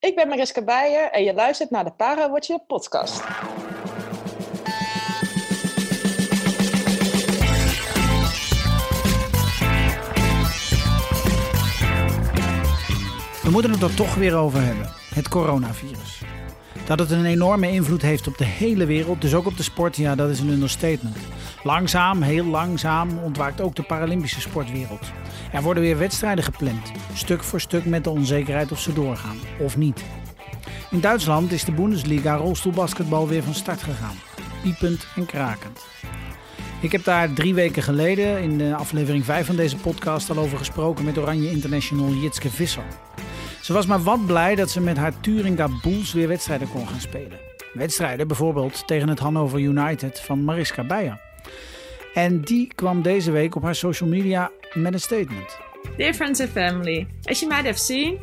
Ik ben Mariska Beijer en je luistert naar de Parawatcher podcast. We moeten het er toch weer over hebben. Het coronavirus. Dat het een enorme invloed heeft op de hele wereld, dus ook op de sport, ja, dat is een understatement. Langzaam, heel langzaam, ontwaakt ook de Paralympische sportwereld. Er worden weer wedstrijden gepland, stuk voor stuk met de onzekerheid of ze doorgaan, of niet. In Duitsland is de Bundesliga rolstoelbasketbal weer van start gegaan. Piepend en krakend. Ik heb daar drie weken geleden in de aflevering 5 van deze podcast al over gesproken met Oranje International Jitske Visser. Ze was maar wat blij dat ze met haar Thuringa Bulls weer wedstrijden kon gaan spelen. Wedstrijden bijvoorbeeld tegen het Hannover United van Mariska Beijer. En die kwam deze week op haar social media met een statement. Dear friends and family, as you might have seen,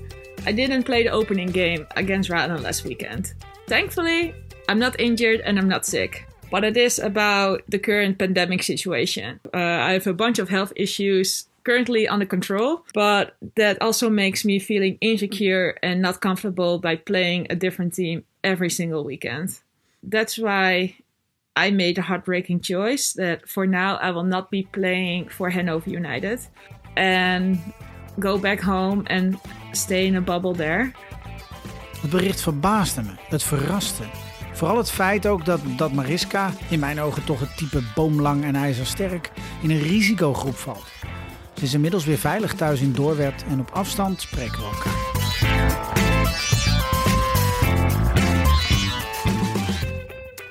I didn't play the opening game against Ratna last weekend. Thankfully, I'm not injured and I'm not sick. But it is about the current pandemic situation. Uh, I have a bunch of health issues currently under control, but that also makes me feeling insecure and not comfortable by playing a different team every single weekend. That's why I made a heartbreaking choice that for now I will not be playing for Hanover United and go back home and stay in a bubble there. Het bericht verbaasde me. Het verraste. Vooral het feit ook dat, dat Mariska, in mijn ogen toch het type boomlang en ijzersterk, in een risicogroep valt. Ze is inmiddels weer veilig thuis in Doorwerd en op afstand spreken we elkaar.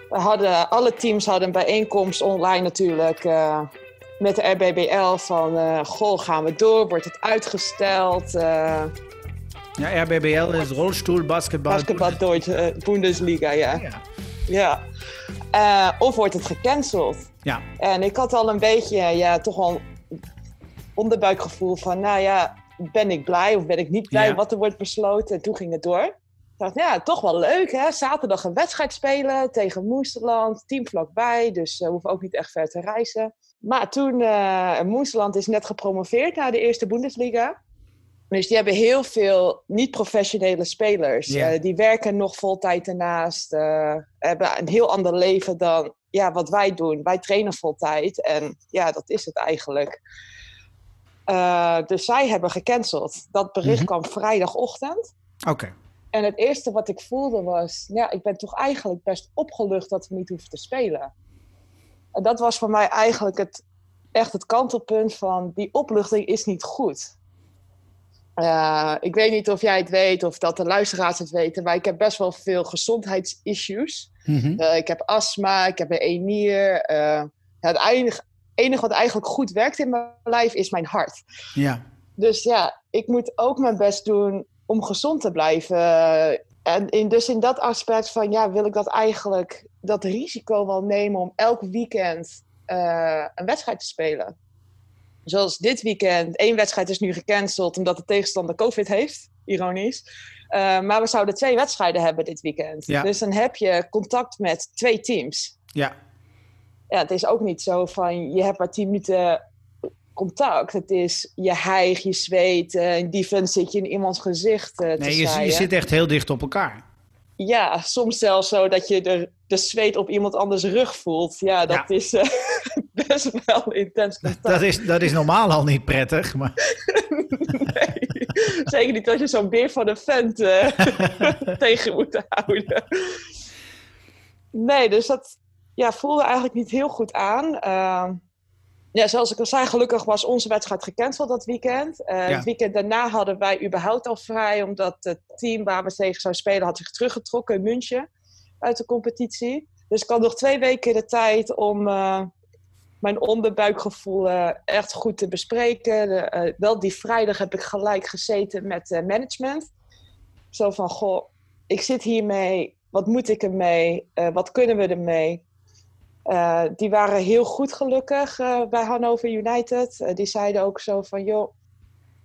We hadden, alle teams hadden een bijeenkomst online natuurlijk uh, met de RBBL van uh, goh, gaan we door, wordt het uitgesteld? Uh, ja, RBBL is rolstoel basketbal. Basketbal Deutsche Bundesliga, ja. Ja. ja. of wordt het gecanceld? Ja. En ik had al een beetje, ja, toch wel onderbuikgevoel van, nou ja, ben ik blij of ben ik niet blij Ja. wat er wordt besloten? En toen ging het door. Ik dacht, ja, toch wel leuk hè. Zaterdag een wedstrijd spelen tegen Moesterland, team vlakbij, dus we hoeven ook niet echt ver te reizen. Maar toen, eh Moesterland is net gepromoveerd naar de eerste Bundesliga. Dus die hebben heel veel niet-professionele spelers. Eh, die werken nog vol tijd ernaast. eh, hebben een heel ander leven dan ja, wat wij doen. Wij trainen vol tijd. En ja, dat is het eigenlijk. Eh, dus zij hebben gecanceld. Dat bericht Mhm. kwam vrijdagochtend. Oké. En het eerste wat ik voelde was... Ja, ik ben toch eigenlijk best opgelucht dat we niet hoeven te spelen. En dat was voor mij eigenlijk het, echt het kantelpunt van... Die opluchting is niet goed. Eh, ik weet niet of jij het weet of dat de luisteraars het weten... maar ik heb best wel veel gezondheidsissues. Mhm. Eh, ik heb astma, ik heb een ja, het enige wat eigenlijk goed werkt in mijn lijf is mijn hart. Ja. Dus ja, ik moet ook mijn best doen om gezond te blijven. En in, dus in dat aspect van, ja, wil ik dat eigenlijk, dat risico wel nemen om elk weekend eh, een wedstrijd te spelen. Zoals dit weekend, één wedstrijd is nu gecanceld omdat de tegenstander COVID heeft, ironisch. Eh, maar we zouden twee wedstrijden hebben dit weekend. Ja. Dus dan heb je contact met twee teams Ja. Ja, het is ook niet zo van je hebt maar tien minuten contact. Het is je hijg, je zweet. eh, in defense zit je in iemands gezicht eh, Nee, je, zit echt heel dicht op elkaar. Ja, soms zelfs zo dat je de, de zweet op iemand anders rug voelt. Ja, dat Ja. is eh, best wel intens contact. Dat is, dat is normaal al niet prettig, maar Nee, zeker niet als je zo'n beer van een vent tegen moet houden. Nee, dus dat ja, voelde eigenlijk niet heel goed aan. Ehm, ja, zoals ik al zei, gelukkig was onze wedstrijd gecanceld dat weekend. Eh, Ja. Het weekend daarna hadden wij überhaupt al vrij, omdat het team waar we tegen zouden spelen had zich teruggetrokken in München uit de competitie. Dus ik had nog twee weken de tijd om eh, mijn onderbuikgevoel eh, echt goed te bespreken. De, wel die vrijdag heb ik gelijk gezeten met management. Zo van, goh, ik zit hiermee. Wat moet ik ermee? Wat kunnen we ermee? Eh, die waren heel goed gelukkig eh, bij Hannover United. Eh, die zeiden ook zo van, joh,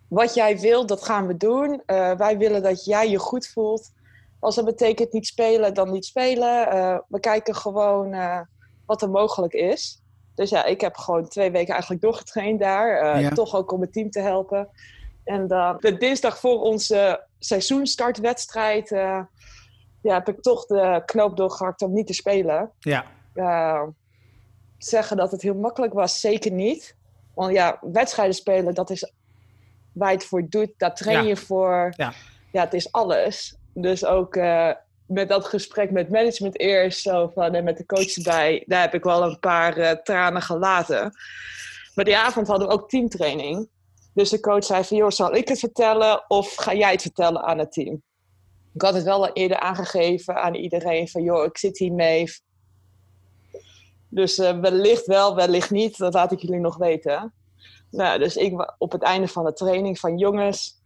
wat jij wilt, dat gaan we doen. Wij willen dat jij je goed voelt. Als dat betekent niet spelen, dan niet spelen. We kijken gewoon wat er mogelijk is. Dus ja, ik heb gewoon twee weken eigenlijk doorgetraind daar. Ja. Toch ook om het team te helpen. En dan de dinsdag voor onze seizoenstartwedstrijd ja, heb ik toch de knoop doorgehakt om niet te spelen. Ja. Uh, zeggen dat het heel makkelijk was, zeker niet. Want ja, wedstrijden spelen, dat is waar je het voor doet. Daar train je voor. Ja. ja, het is alles. Dus ook uh, met dat gesprek met management eerst, zo van, en met de coach erbij, daar heb ik wel een paar uh, tranen gelaten. Maar die avond hadden we ook teamtraining. Dus de coach zei van, joh, zal ik het vertellen of ga jij het vertellen aan het team? Ik had het wel al eerder aangegeven aan iedereen van, joh, ik zit hier mee. Dus uh, wellicht wel, wellicht niet, dat laat ik jullie nog weten. Nou, dus ik op het einde van de training van, jongens,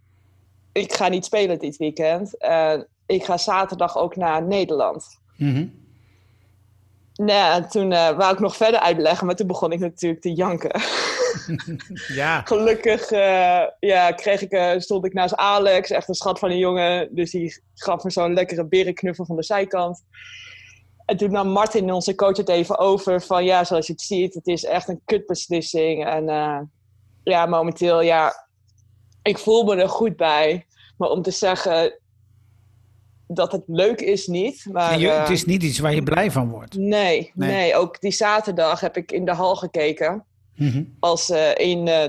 ik ga niet spelen dit weekend. Uh, ik ga zaterdag ook naar Nederland. Mm -hmm. Nou, toen uh, wou ik nog verder uitleggen, maar toen begon ik natuurlijk te janken. ja. Gelukkig uh, ja, kreeg ik, uh, stond ik naast Alex, echt een schat van een jongen. Dus die gaf me zo'n lekkere berenknuffel van de zijkant. En toen nam Martin, onze coach, het even over van ja, zoals je het ziet, het is echt een kutbeslissing. En ja, momenteel, ja, ik voel me er goed bij. Maar om te zeggen, dat het leuk is niet. Maar, het uh, is niet iets waar je blij van wordt. Nee, nee, nee. Ook die zaterdag heb ik in de hal gekeken. Mm -hmm. Als uh, een, uh,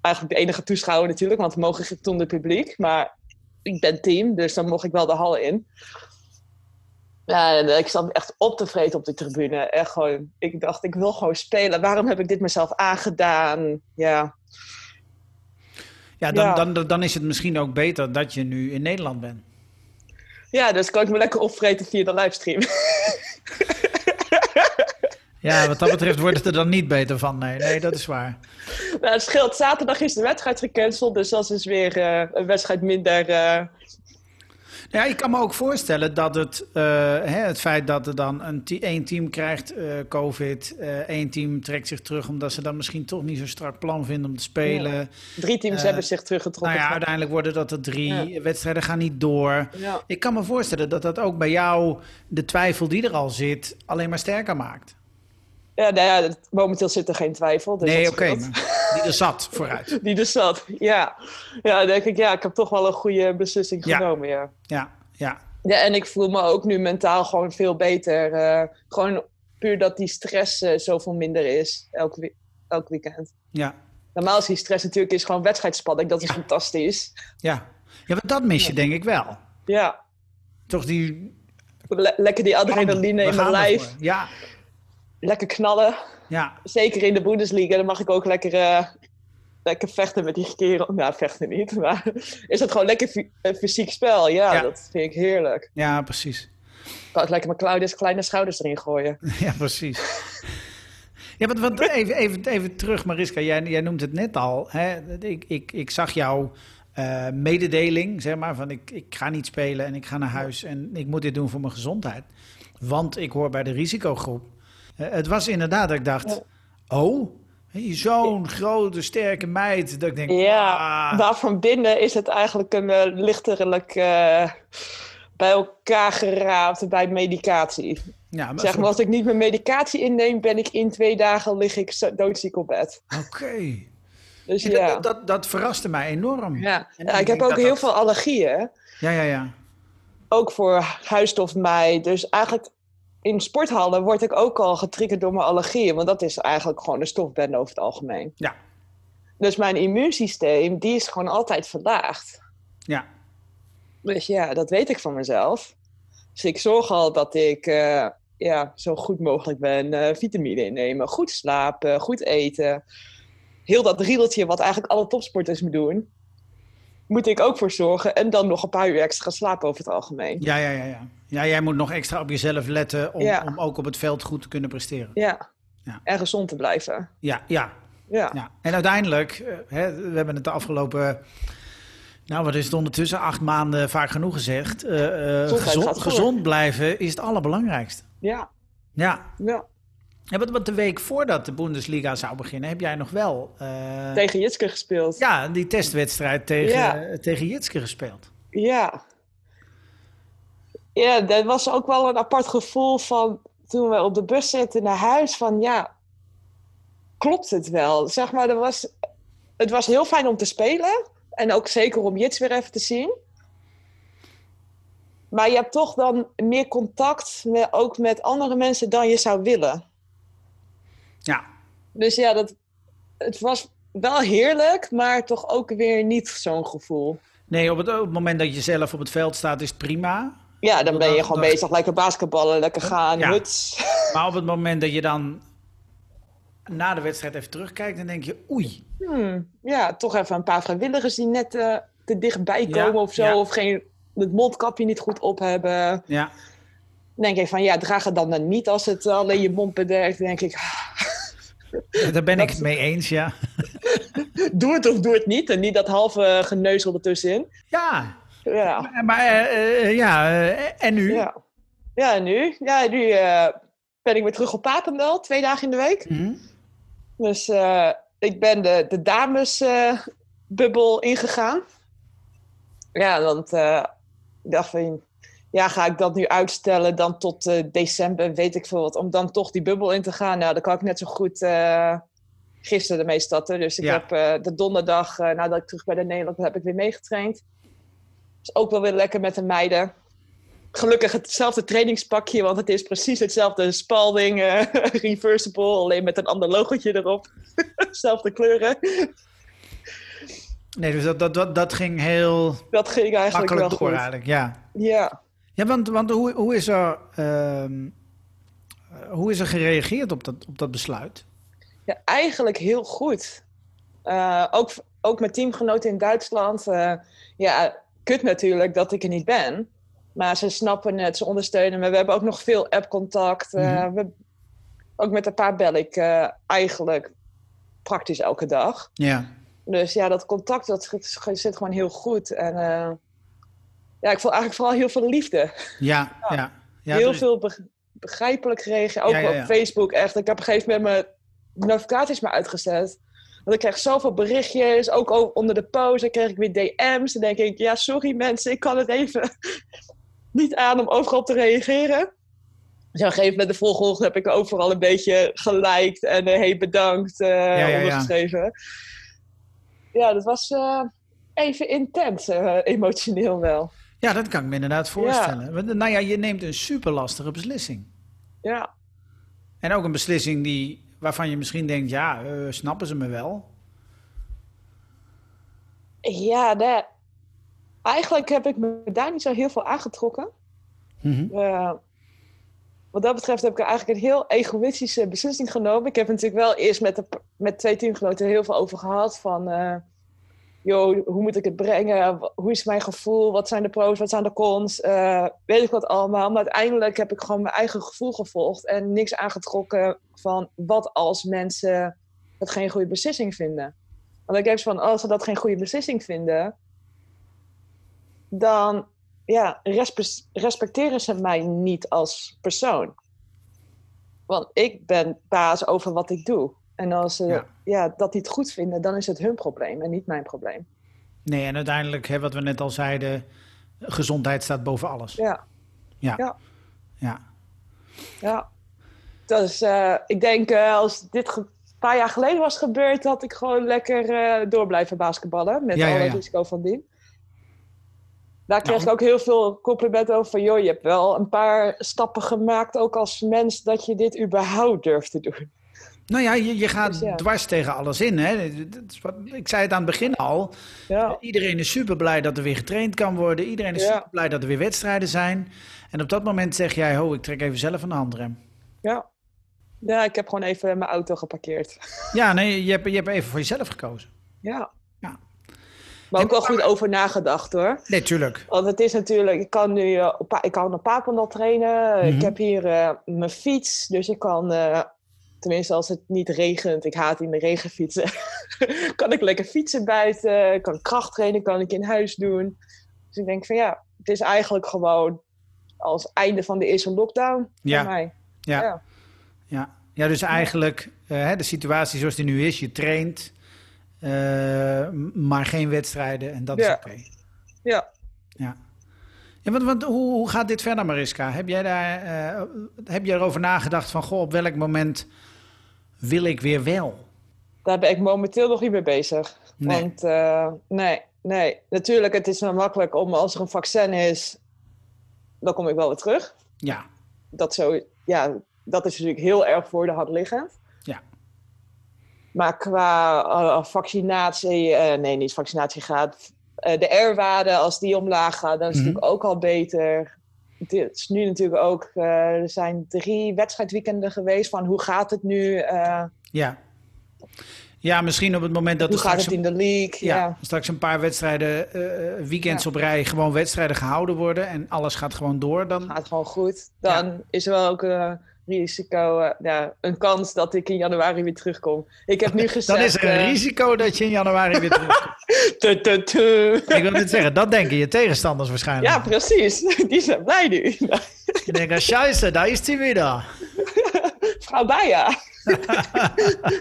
eigenlijk de enige toeschouwer natuurlijk, want we mogen toen de publiek. Maar ik ben team, dus dan mocht ik wel de hal in. Ja, ik zat echt op te vreten op de tribune. Echt gewoon, ik dacht, ik wil gewoon spelen. Waarom heb ik dit mezelf aangedaan? Ja. Ja, dan, ja. Dan, dan is het misschien ook beter dat je nu in Nederland bent. Ja, dus kan ik me lekker opvreten via de livestream. ja, wat dat betreft wordt het er dan niet beter van. Nee, nee dat is waar. Nou, het scheelt. Zaterdag is de wedstrijd gecanceld, dus dat is weer uh, een wedstrijd minder. Uh... Ja, ik kan me ook voorstellen dat het, uh, hè, het feit dat er dan een één team krijgt COVID, één team trekt zich terug omdat ze dan misschien toch niet zo'n strak plan vinden om te spelen. Ja. Drie teams hebben zich teruggetrokken. Nou ja, uiteindelijk worden dat er drie. Ja. Wedstrijden gaan niet door. Ja. Ik kan me voorstellen dat dat ook bij jou de twijfel die er al zit alleen maar sterker maakt. Ja, nou ja, momenteel zit er geen twijfel. Dus nee, oké. Okay, die er zat vooruit. die er zat, ja. Ja, dan denk ik, ja, ik heb toch wel een goede beslissing ja. genomen, ja. Ja, ja. Ja, en ik voel me ook nu mentaal gewoon veel beter. Uh, gewoon puur dat die stress uh, zoveel minder is elk, we elk weekend. Ja. Normaal is die stress natuurlijk is gewoon wedstrijdspanning. Dat is ja. fantastisch. Ja. ja, maar dat mis je ja. denk ik wel. Ja. Toch die... Le lekker die adrenaline in mijn lijf. Ja. Lekker knallen. Ja. Zeker in de Bundesliga. Dan mag ik ook lekker, uh, lekker vechten met die kerel. Nou, vechten niet. Maar is het gewoon lekker fysiek spel. Ja, ja, dat vind ik heerlijk. Ja, precies. Kan ik lekker mijn Claudius kleine schouders erin gooien. Ja, precies. Ja, want, want even, even, even terug, Mariska. Jij, jij noemt het net al. Hè? Ik, ik, ik zag jouw uh, mededeling, zeg maar, van ik, ik ga niet spelen en ik ga naar huis en ik moet dit doen voor mijn gezondheid. Want ik hoor bij de risicogroep. Uh, het was inderdaad dat ik dacht, oh, zo'n grote, sterke meid. Dat ik denk, ja, ah. daar van binnen is het eigenlijk een uh, lichterlijk bij elkaar geraapt bij medicatie. Ja, zeg maar, als ik niet mijn medicatie inneem, ben ik in twee dagen lig ik doodziek op bed. Oké. Okay. Dus ja. Dat, dat, dat, verraste mij enorm. Ja, ja ik, ik heb ook heel veel allergieën. Ja, ja, ja. Ook voor huisstofmij. Dus eigenlijk in sporthallen word ik ook al getriggerd door mijn allergieën. Want dat is eigenlijk gewoon een stofbende over het algemeen. Ja. Dus mijn immuunsysteem, die is gewoon altijd verlaagd. Ja. Dus ja, dat weet ik van mezelf. Dus ik zorg al dat ik uh, ja, zo goed mogelijk ben. Uh, vitamine innemen, goed slapen, goed eten. Heel dat riedeltje wat eigenlijk alle topsporters moeten doen. Moet ik ook voor zorgen. En dan nog een paar uur extra slapen over het algemeen. Ja, ja, ja. ja. ja jij moet nog extra op jezelf letten om, ja. om ook op het veld goed te kunnen presteren. Ja. ja. En gezond te blijven. Ja, ja. Ja. ja. En uiteindelijk, uh, hè, we hebben het de afgelopen... Nou, wat is het ondertussen? Acht maanden vaak genoeg gezegd. Uh, uh, gezond, gezond blijven is het allerbelangrijkste. Ja. Ja. ja. Ja, wat de week voordat de Bundesliga zou beginnen, heb jij nog wel... Uh, tegen Jitske gespeeld. Ja, die testwedstrijd tegen, ja. tegen Jitske gespeeld. Ja. Ja, dat was ook wel een apart gevoel van toen we op de bus zitten naar huis van ja, klopt het wel? Zeg maar, er was, het was heel fijn om te spelen. En ook zeker om Jits weer even te zien. Maar je hebt toch dan meer contact met, ook met andere mensen dan je zou willen. Ja. Dus ja, dat, het was wel heerlijk, maar toch ook weer niet zo'n gevoel. Nee, op het, op het moment dat je zelf op het veld staat, is het prima. Ja, dan ben je gewoon dat- bezig, lekker basketballen, lekker gaan, Ja. huts. Maar op het moment dat je dan na de wedstrijd even terugkijkt, dan denk je, oei. Hmm, ja, toch even een paar vrijwilligers die net eh, te dichtbij Ja, komen of zo. ja. Of geen, het mondkapje niet goed op hebben. Ja, denk ik van, ja, draag het dan, dan niet als het alleen je mond bedekt. Dan denk ik, daar ben ik het mee eens, ja. doe het of doe het niet. En niet dat halve geneuzel ertussenin. Ja, Ja, maar eh, eh, ja, eh, en nu? ja. ja en nu? Ja, nu ben ik weer terug op Papendal, twee dagen in de week. Mhm. Dus ik ben de, de damesbubbel ingegaan. Ja, want ik dacht van, ja, ga ik dat nu uitstellen dan tot eh, december, weet ik veel wat, om dan toch die bubbel in te gaan. Nou, dan kan ik net zo goed eh, gisteren ermee starten. Dus ik Ja. heb eh, de donderdag, nadat ik terug bij de Nederland ben, heb ik weer meegetraind. Dus ook wel weer lekker met de meiden. Gelukkig hetzelfde trainingspakje, want het is precies hetzelfde Spalding reversible, alleen met een ander logotje erop. Zelfde kleuren. Nee, dus dat, dat, dat, dat ging heel Dat ging eigenlijk makkelijk wel door goed. eigenlijk, ja. Ja. Ja, want, want hoe, hoe, is er, ehm, eh, hoe is er gereageerd op dat, op dat besluit? ja, eigenlijk heel goed. Eh, ook, ook met teamgenoten in Duitsland. eh, ja, kut natuurlijk dat ik er niet ben. Maar ze snappen het, ze ondersteunen me. We hebben ook nog veel appcontact. eh, Mhm. we, ook met een paar bel ik eigenlijk praktisch elke dag. Ja, Dus ja, dat contact dat zit zit gewoon heel goed. En ja, ik voel eigenlijk vooral heel veel liefde. ja, ja. ja. heel veel beg- begrijpelijk gereageerd. Ook Ja, op Facebook echt. Ik heb op een gegeven moment mijn notificaties maar uitgezet. Want ik kreeg zoveel berichtjes. Ook onder de post. Dan kreeg ik weer DM's. Dan denk ik, ja, sorry mensen. Ik kan het even niet aan om overal te reageren. Dus op een gegeven moment de volgende heb ik overal een beetje geliked. En eh, hey, bedankt eh ja, ja. ondergeschreven. Ja, dat was eh, even intens. emotioneel wel. Ja, dat kan ik me inderdaad voorstellen. Want, Nou ja, je neemt een super lastige beslissing. Ja. En ook een beslissing die, waarvan je misschien denkt, ja, eh, snappen ze me wel? Ja, eigenlijk heb ik me daar niet zo heel veel aangetrokken. Eh, wat dat betreft heb ik eigenlijk een heel egoïstische beslissing genomen. Ik heb natuurlijk wel eerst met, de, met twee teamgenoten heel veel over gehad. Van, eh, joh, hoe moet ik het brengen? Hoe is mijn gevoel? Wat zijn de pro's? Wat zijn de cons? Eh, weet ik wat allemaal. Maar uiteindelijk heb ik gewoon mijn eigen gevoel gevolgd. En niks aangetrokken van wat als mensen het geen goede beslissing vinden. Want ik heb van, als ze dat geen goede beslissing vinden... dan ja, respe- respecteren ze mij niet als persoon. Want ik ben baas over wat ik doe. En als ze Ja. ja. dat niet goed vinden, dan is het hun probleem en niet mijn probleem. Nee, en uiteindelijk, hè, wat we net al zeiden, gezondheid staat boven alles. Ja, Ja. Ja. Ja. ja. Dus eh, ik denk, eh, als dit een paar jaar geleden was gebeurd, had ik gewoon lekker eh, door blijven basketballen. Met Ja, alle ja. risico van dien. Daar kreeg Nou. ik ook heel veel complimenten over van, joh, je hebt wel een paar stappen gemaakt, ook als mens, dat je dit überhaupt durft te doen. Nou ja, je, je gaat Dus ja. dwars tegen alles in. Hè? Dat is wat- Ik zei het aan het begin al. Ja, Iedereen is super blij dat er weer getraind kan worden. Iedereen is Ja. super blij dat er weer wedstrijden zijn. En op dat moment zeg jij, ho, ik trek even zelf aan de handrem. ja. Ja, ik heb gewoon even mijn auto geparkeerd. Ja, nee, je hebt, je hebt even voor jezelf gekozen. Ja. Ja. Maar ook wel goed over nagedacht hoor. Nee, tuurlijk. Want het is natuurlijk, ik kan nu eh, ik kan op Papendal trainen. Mhm. Ik heb hier eh, mijn fiets, dus ik kan, eh, tenminste als het niet regent, ik haat in de regen fietsen, kan ik lekker fietsen buiten, kan kracht trainen, kan ik in huis doen. Dus ik denk van ja, het is eigenlijk gewoon als einde van de eerste lockdown Ja. voor mij. Ja, Ja. ja. ja dus eigenlijk eh, de situatie zoals die nu is. Je traint, eh, maar geen wedstrijden en dat is oké. Ja. Ja. Ja, want, want hoe, hoe gaat dit verder, Mariska? Heb jij, daar, eh, heb jij erover nagedacht van, goh, op welk moment wil ik weer wel? Daar ben ik momenteel nog niet mee bezig. Nee. Want eh, nee, nee, natuurlijk, het is wel makkelijk om als er een vaccin is, dan kom ik wel weer terug. Ja, Dat, zo, ja, dat is natuurlijk heel erg voor de hand liggend. Ja. Maar qua eh, vaccinatie, eh, nee, niet vaccinatiegraad, eh de R-waarde, als die omlaag gaat, dan is het Mhm. natuurlijk ook al beter. Het is nu natuurlijk ook, eh, er zijn drie wedstrijdweekenden geweest van hoe gaat het nu? eh, ja. Ja, misschien op het moment dat hoe er gaat het in de league? ja, Ja. straks een paar wedstrijden, eh, weekends Ja. op rij, gewoon wedstrijden gehouden worden en alles gaat gewoon door, dan gaat gewoon goed. Dan is er wel ook risico, eh, ja, een kans dat ik in januari weer terugkom. Ik heb nu gezegd... Dan is er een eh, risico dat je in januari weer terugkomt. tu, tu, tu. Ik wil net zeggen, dat denken je tegenstanders waarschijnlijk. Ja, precies. Die zijn blij nu. Je denkt, scheisse, daar is hij weer. Vrouw Baia.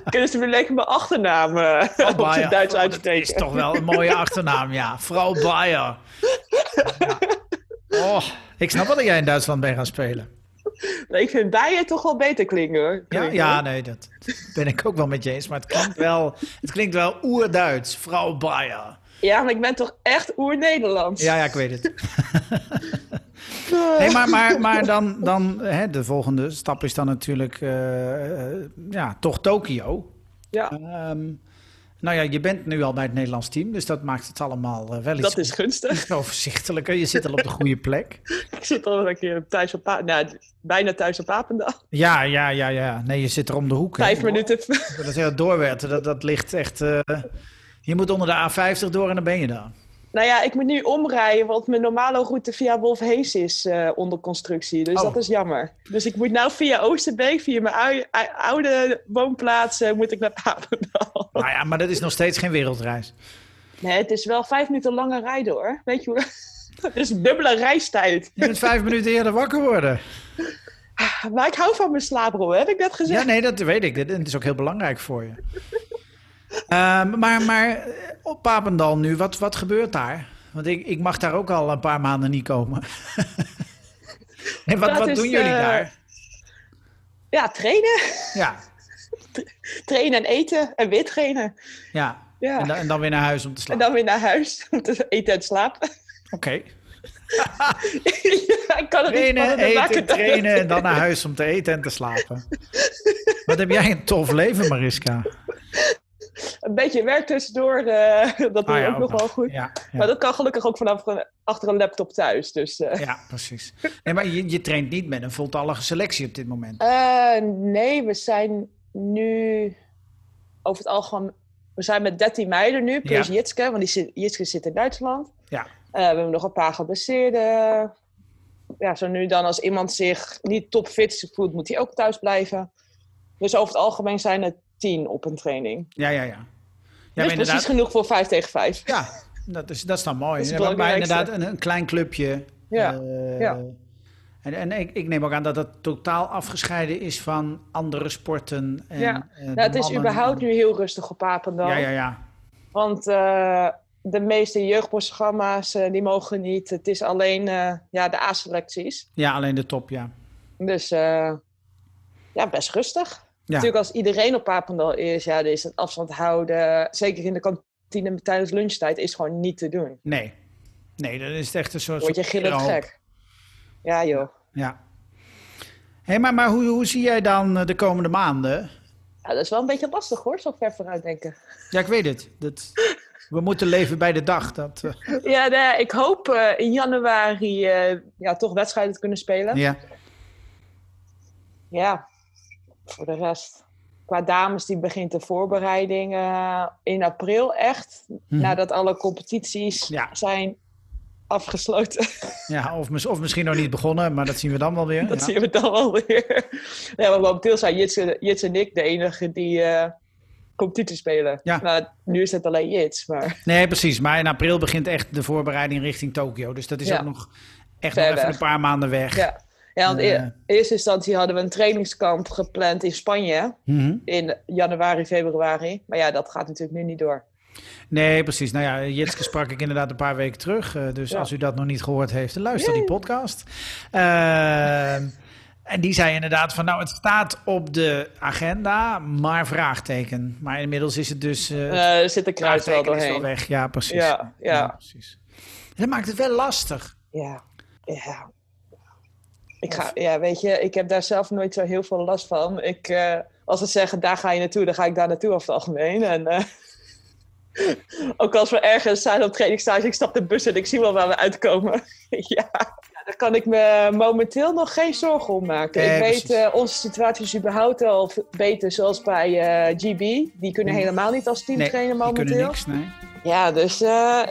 Kunnen ze weer lekker mijn achternaam eh, op zijn Duits Oh, Dat uitspreken? is toch wel een mooie achternaam, ja. Vrouw Bayer. Ja. Oh, ik snap wel dat jij in Duitsland bent gaan spelen. Nee, ik vind Baia toch wel beter klinken hoor. Ja, ja nee, dat ben ik ook wel met je eens. Maar het klinkt wel, het klinkt wel oer-Duits. Vrouw Bayer. ja, maar ik ben toch echt oer-Nederlands. Ja, ja, ik weet het. Nee, maar, maar, maar dan, dan hè, de volgende stap is dan natuurlijk eh, eh, ja, toch Tokio. Ja, Ehm, nou ja, je bent nu al bij het Nederlands team, dus dat maakt het allemaal eh, wel iets dat is gunstig. overzichtelijker. Je zit al op de goede plek. Ik zit al een keer thuis op nou, bijna thuis op Papendal. Ja, ja, ja, ja. Nee, je zit er om de hoek. Vijf minuten. Dat zeggen, doorwerten, dat, dat ligt echt... eh, je moet onder de A50 door en dan ben je daar. Nou ja, ik moet nu omrijden, want mijn normale route via Wolfhees is eh, onder constructie. Dus Oh. dat is jammer. Dus ik moet nou via Oosterbeek, via mijn oude woonplaats, eh, moet ik naar Papendal. Nou ja, maar dat is nog steeds geen wereldreis. Nee, het is wel vijf minuten langer rijden hoor. Weet je hoe? Het is dubbele reistijd. Je moet vijf minuten eerder wakker worden. Maar ik hou van mijn slaaprol, heb ik net gezegd. Ja, nee, dat weet ik. Dat- is ook heel belangrijk voor je. Ehm, maar, maar eh, op Papendal nu, wat, wat gebeurt daar? Want ik, ik mag daar ook al een paar maanden niet komen. en wat, Dat wat is, doen jullie eh, daar? Ja, trainen. Ja, Trainen en eten en weer trainen. ja. Ja. En, dan, en dan weer naar huis om te En slapen. dan weer naar huis om te eten en slapen. Oké. ja, ik kan het niet Trainen, eten, maken trainen en dan naar huis om te eten en te slapen. Wat heb jij een tof leven, Mariska? Een beetje werk tussendoor, eh, dat doe Ah ja, ook nog wel goed. Ja, ja. Maar dat kan gelukkig ook vanaf een- achter een laptop thuis. Dus, eh. ja precies. Nee, maar je, je traint niet met een voltallige selectie op dit moment. Eh, nee, we zijn nu over het algemeen... We zijn met 13 meiden nu, plus. Jitske, want die Jitske zit in Duitsland. Ja. We hebben nog een paar geblesseerden. Ja, zo nu dan als iemand zich niet topfit voelt, moet hij ook thuis blijven. Dus over het algemeen zijn er 10 op een training. Ja, ja, ja. Ja, dus precies inderdaad, genoeg voor 5 tegen 5. ja dat, is, dat is dan mooi. Dat is Ja, maar, inderdaad, een, een klein clubje. Ja, Eh, ja. En, en ik, ik neem ook aan dat het totaal afgescheiden is van andere sporten. En, Ja. eh, Nou, het is überhaupt en- nu heel rustig op Papendal. Ja, ja, ja. Want eh, de meeste jeugdprogramma's eh, die mogen niet. Het is alleen ja, de A-selecties. Ja, alleen de top, ja. Dus ja, best rustig. Natuurlijk als iedereen op Papendal is, ja, dan is het afstand houden. Zeker in de kantine tijdens lunchtijd is gewoon niet te doen. nee. Nee, dan is het echt een soort... Word je gillend gek. Ja joh. Ja. Hé, maar, maar hoe, hoe zie jij dan eh, de komende maanden? Ja, dat is wel een beetje lastig hoor, zo ver vooruit denken. Ja, ik weet het. Dat, we moeten leven bij de dag. Dat, eh, Ja, nee, ik hoop eh, in januari ja, toch wedstrijden te kunnen spelen. ja. Ja, voor de rest. Qua dames, die begint de voorbereiding eh, in april echt. Mhm. Nadat alle competities Ja. zijn afgesloten. ja of, of misschien nog niet begonnen, maar dat zien we dan wel weer. dat ja. zien we dan wel weer. Ja, maar momenteel zijn Jits, en- ik de enige die eh competitie spelen. Ja. Nou, nu is het alleen Jits, maar Nee, precies. Maar in april begint echt de voorbereiding richting Tokio. Dus dat is Ja. ook nog echt nog even weg. een paar maanden weg. ja. Ja, want in eerste instantie hadden we een trainingskamp gepland in Spanje Mhm. in januari, februari. Maar ja, dat gaat natuurlijk nu niet door. Nee, precies. Nou ja, Jitske sprak ik inderdaad een paar weken terug. eh, dus Ja. als u dat nog niet gehoord heeft, luister die podcast. Ehm, en die zei inderdaad van, nou, het staat op de agenda, maar vraagteken. Maar inmiddels is het dus... eh, Eh, er zit een kruis wel doorheen. weg. Ja, precies. Ja, ja. precies. En dat maakt het wel lastig. Ja, ja. Ik ga, ja, weet je, ik heb daar zelf nooit zo heel veel last van. Ik, eh, als ze zeggen, daar ga je naartoe, dan ga ik daar naartoe over het algemeen. En, eh, ook als we ergens zijn op trainingstage, ik stap de bus en ik zie wel waar we uitkomen. ja, daar kan ik me momenteel nog geen zorgen om maken. Nee, ik weet, eh, onze situatie is überhaupt al beter, zoals bij GB. Die kunnen Mm. helemaal niet als team Nee, trainen die kunnen momenteel. niks, nee. Ja, dus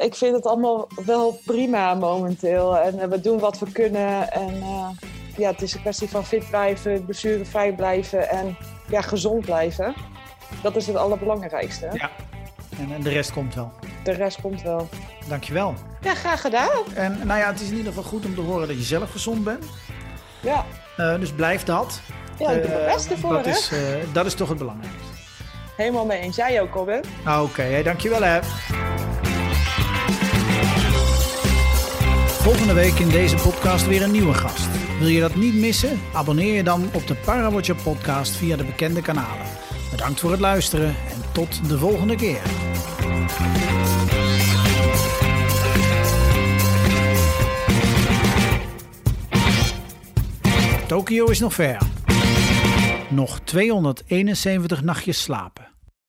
ik vind het allemaal wel prima momenteel. En we doen wat we kunnen. En ja, het is een kwestie van fit blijven, blessurevrij blijven en ja, gezond blijven. Dat is het allerbelangrijkste. Ja. En, en de rest komt wel. De rest komt wel. Dankjewel. Ja, graag gedaan. En nou ja, het is in ieder geval goed om te horen dat je zelf gezond bent. Ja, Eh, dus blijf dat. ja ik doe mijn Eh, best ervoor, dat hè? is, eh, dat is toch het belangrijkste. Helemaal mee eens. Jij ook, Robin? Ah, Oké, hey, dankjewel hè. Volgende week in deze podcast weer een nieuwe gast. Wil je dat niet missen? Abonneer je dan op de Parawatcher podcast via de bekende kanalen. Bedankt voor het luisteren en tot de volgende keer. Tokio is nog ver. Nog 271 nachtjes slapen.